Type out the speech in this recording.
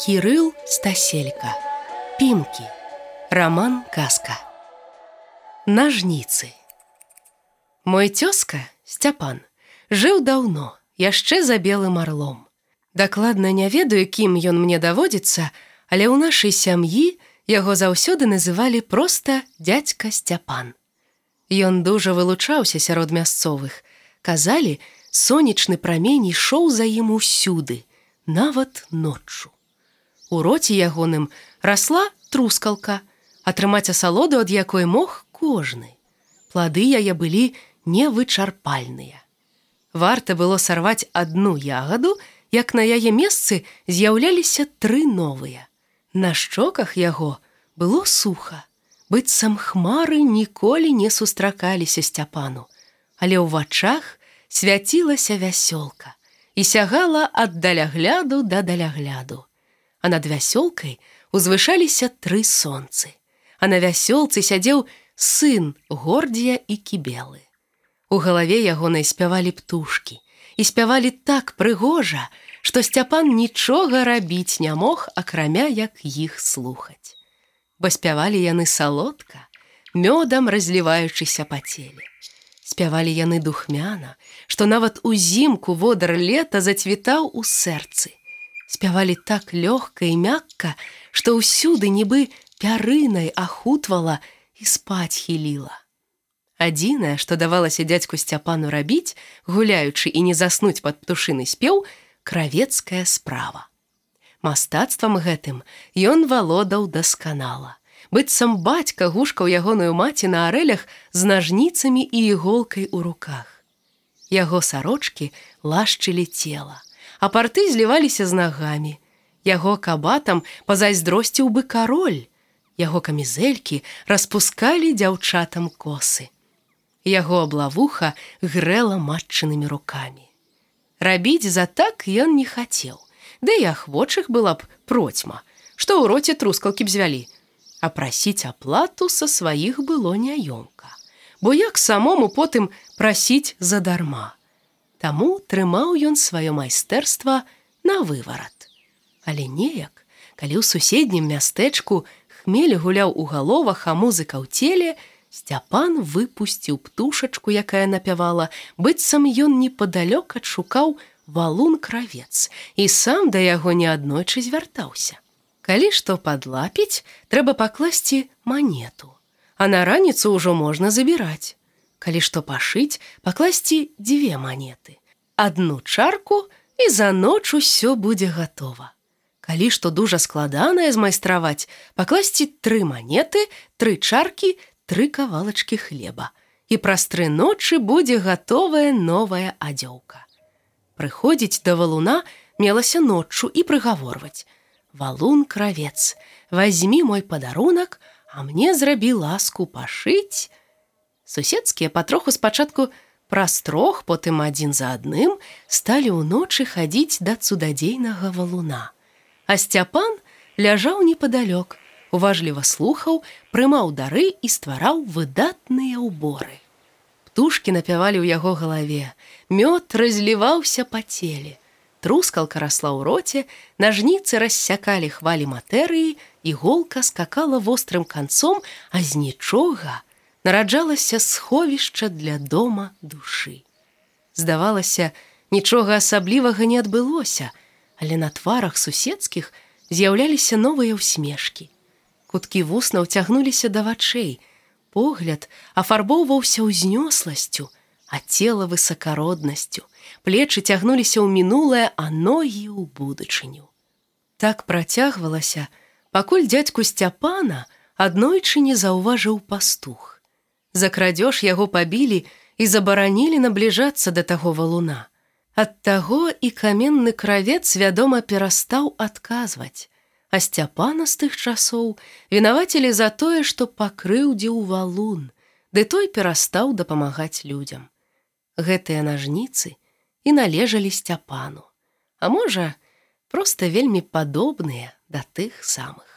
Кірыл Стаселька. Пімкі. Раман казка. Нажніцы. Мой цёзка, Сцяпан, жыў даўно, яшчэ за белым арлом. Дакладна не ведаю, кім ён мне даводзіцца, але ў нашай сям'і яго заўсёды называлі проста дядзька Сцяпан. Ён дужа вылучаўся сярод мясцовых. Казалі, сонечны прамень ішоў за ім усюды, нават ноччу. У роце ягоным расла трускалка, атрымаць асалоду, ад якой мог кожны. Плады яе былі невычарпальныя. Варта было сарваць адну ягаду, як на яе месцы з'яўляліся тры новыя. На шчоках яго было суха, быццам хмары ніколі не сустракаліся сцяпану, але ў вачах свяцілася вясёлка і сягала ад далягляду да далягляду а над вясёлкай узвышаліся тры сонцы. А на вясёлцы сядзеў сын гордзія і кібелы. У галаве ягонай спявалі птушкі і спявалі так прыгожа, што сцяпан нічога рабіць не мог, акрамя як іх слухаць. Бо спявалі яны салодка, мёдам разліваючыся па целе. Спявалі яны духмяна, што нават узімку водар лета зацвітаў у сэрцы спявалі так лёгка і мякка, што ўсюды нібы пярынай ахутвала і спаць хіліла. Адзінае, што давалася дзядзьку сцяпану рабіць, гуляючы і не заснуць пад птушыны спеў кравецкая справа. Мастацтвам гэтым ён валодаў дасканала. быццам бацька гушкаў ягоную маці на арэлях з нажніцамі і іголкай у руках. Яго сарочки лашчылі цела а парты зліваліся з нагамі. Яго кабатам пазайздросціў бы кароль. Яго камізэлькі распускалі дзяўчатам косы. Яго аблавуха грэла матчынымі рукамі. Рабіць за так ён не хацеў. Ды і ахвочых была б процьма, што ў роце трускалкі б звялі. А прасіць аплату са сваіх было няёмка. Бо як самому потым прасіць задарма. Таму трымаў ён сваё майстэрства на выварат. Але неяк, калі ў суседнім мястэчку хмель гуляў у галовах, а музыка ў целе, Сцяпан выпусціў птушачку, якая напявала, быццам ён непадалёк адшукаў валун кравец і сам да яго неаднойчы звяртаўся. Калі што падлапіць, трэба пакласці манету, а на раніцу ўжо можна забіраць калі што пашыць, пакласці дзве манеты. Адну чарку і за ноч усё будзе гатова. Калі што дужа складанае змайстраваць, пакласці тры манеты, тры чаркі, тры кавалачкі хлеба. І праз тры ночы будзе гатовая новая адзёўка. Прыходзіць да валуна мелася ноччу і прыгаворваць: Валун кравец, возьми мой падарунак, а мне зрабі ласку пашыць, суседскія патроху спачатку праз трох потым адзін за адным сталі ўночы хадзіць да цудадзейнага валуна. А сцяпан ляжаў непадалёк, уважліва слухаў, прымаў дары і ствараў выдатныя ўборы. Птушкі напявалі ў яго галаве, мёд разліваўся па целе. Трускалка расла ў роце, нажніцы рассякалі хвалі матэрыі, іголка скакала вострым канцом, а з нічога, нараджалася сховішча для дома душы. Здавалася, нічога асаблівага не адбылося, але на тварах суседскіх з'яўляліся новыя ўсмешкі. Куткі вусна ўцягнуліся да вачэй, погляд афарбоўваўся ўзнёсласцю, а цела высакароднасцю, плечы цягнуліся ў мінулае, а ногі ў будучыню. Так працягвалася, пакуль дзядзьку сцяпана аднойчы не заўважыў пастух. За крадзеж яго пабілі і забаранілі набліжацца да таго валуна. Ад таго і каменны кравец вядома перастаў адказваць. А сцяпана з тых часоў вінавацілі за тое, што пакрыўдзіў валун, ды той перастаў дапамагаць людзям. Гэтыя нажніцы і належалі сцяпану. А можа, проста вельмі падобныя да тых самых.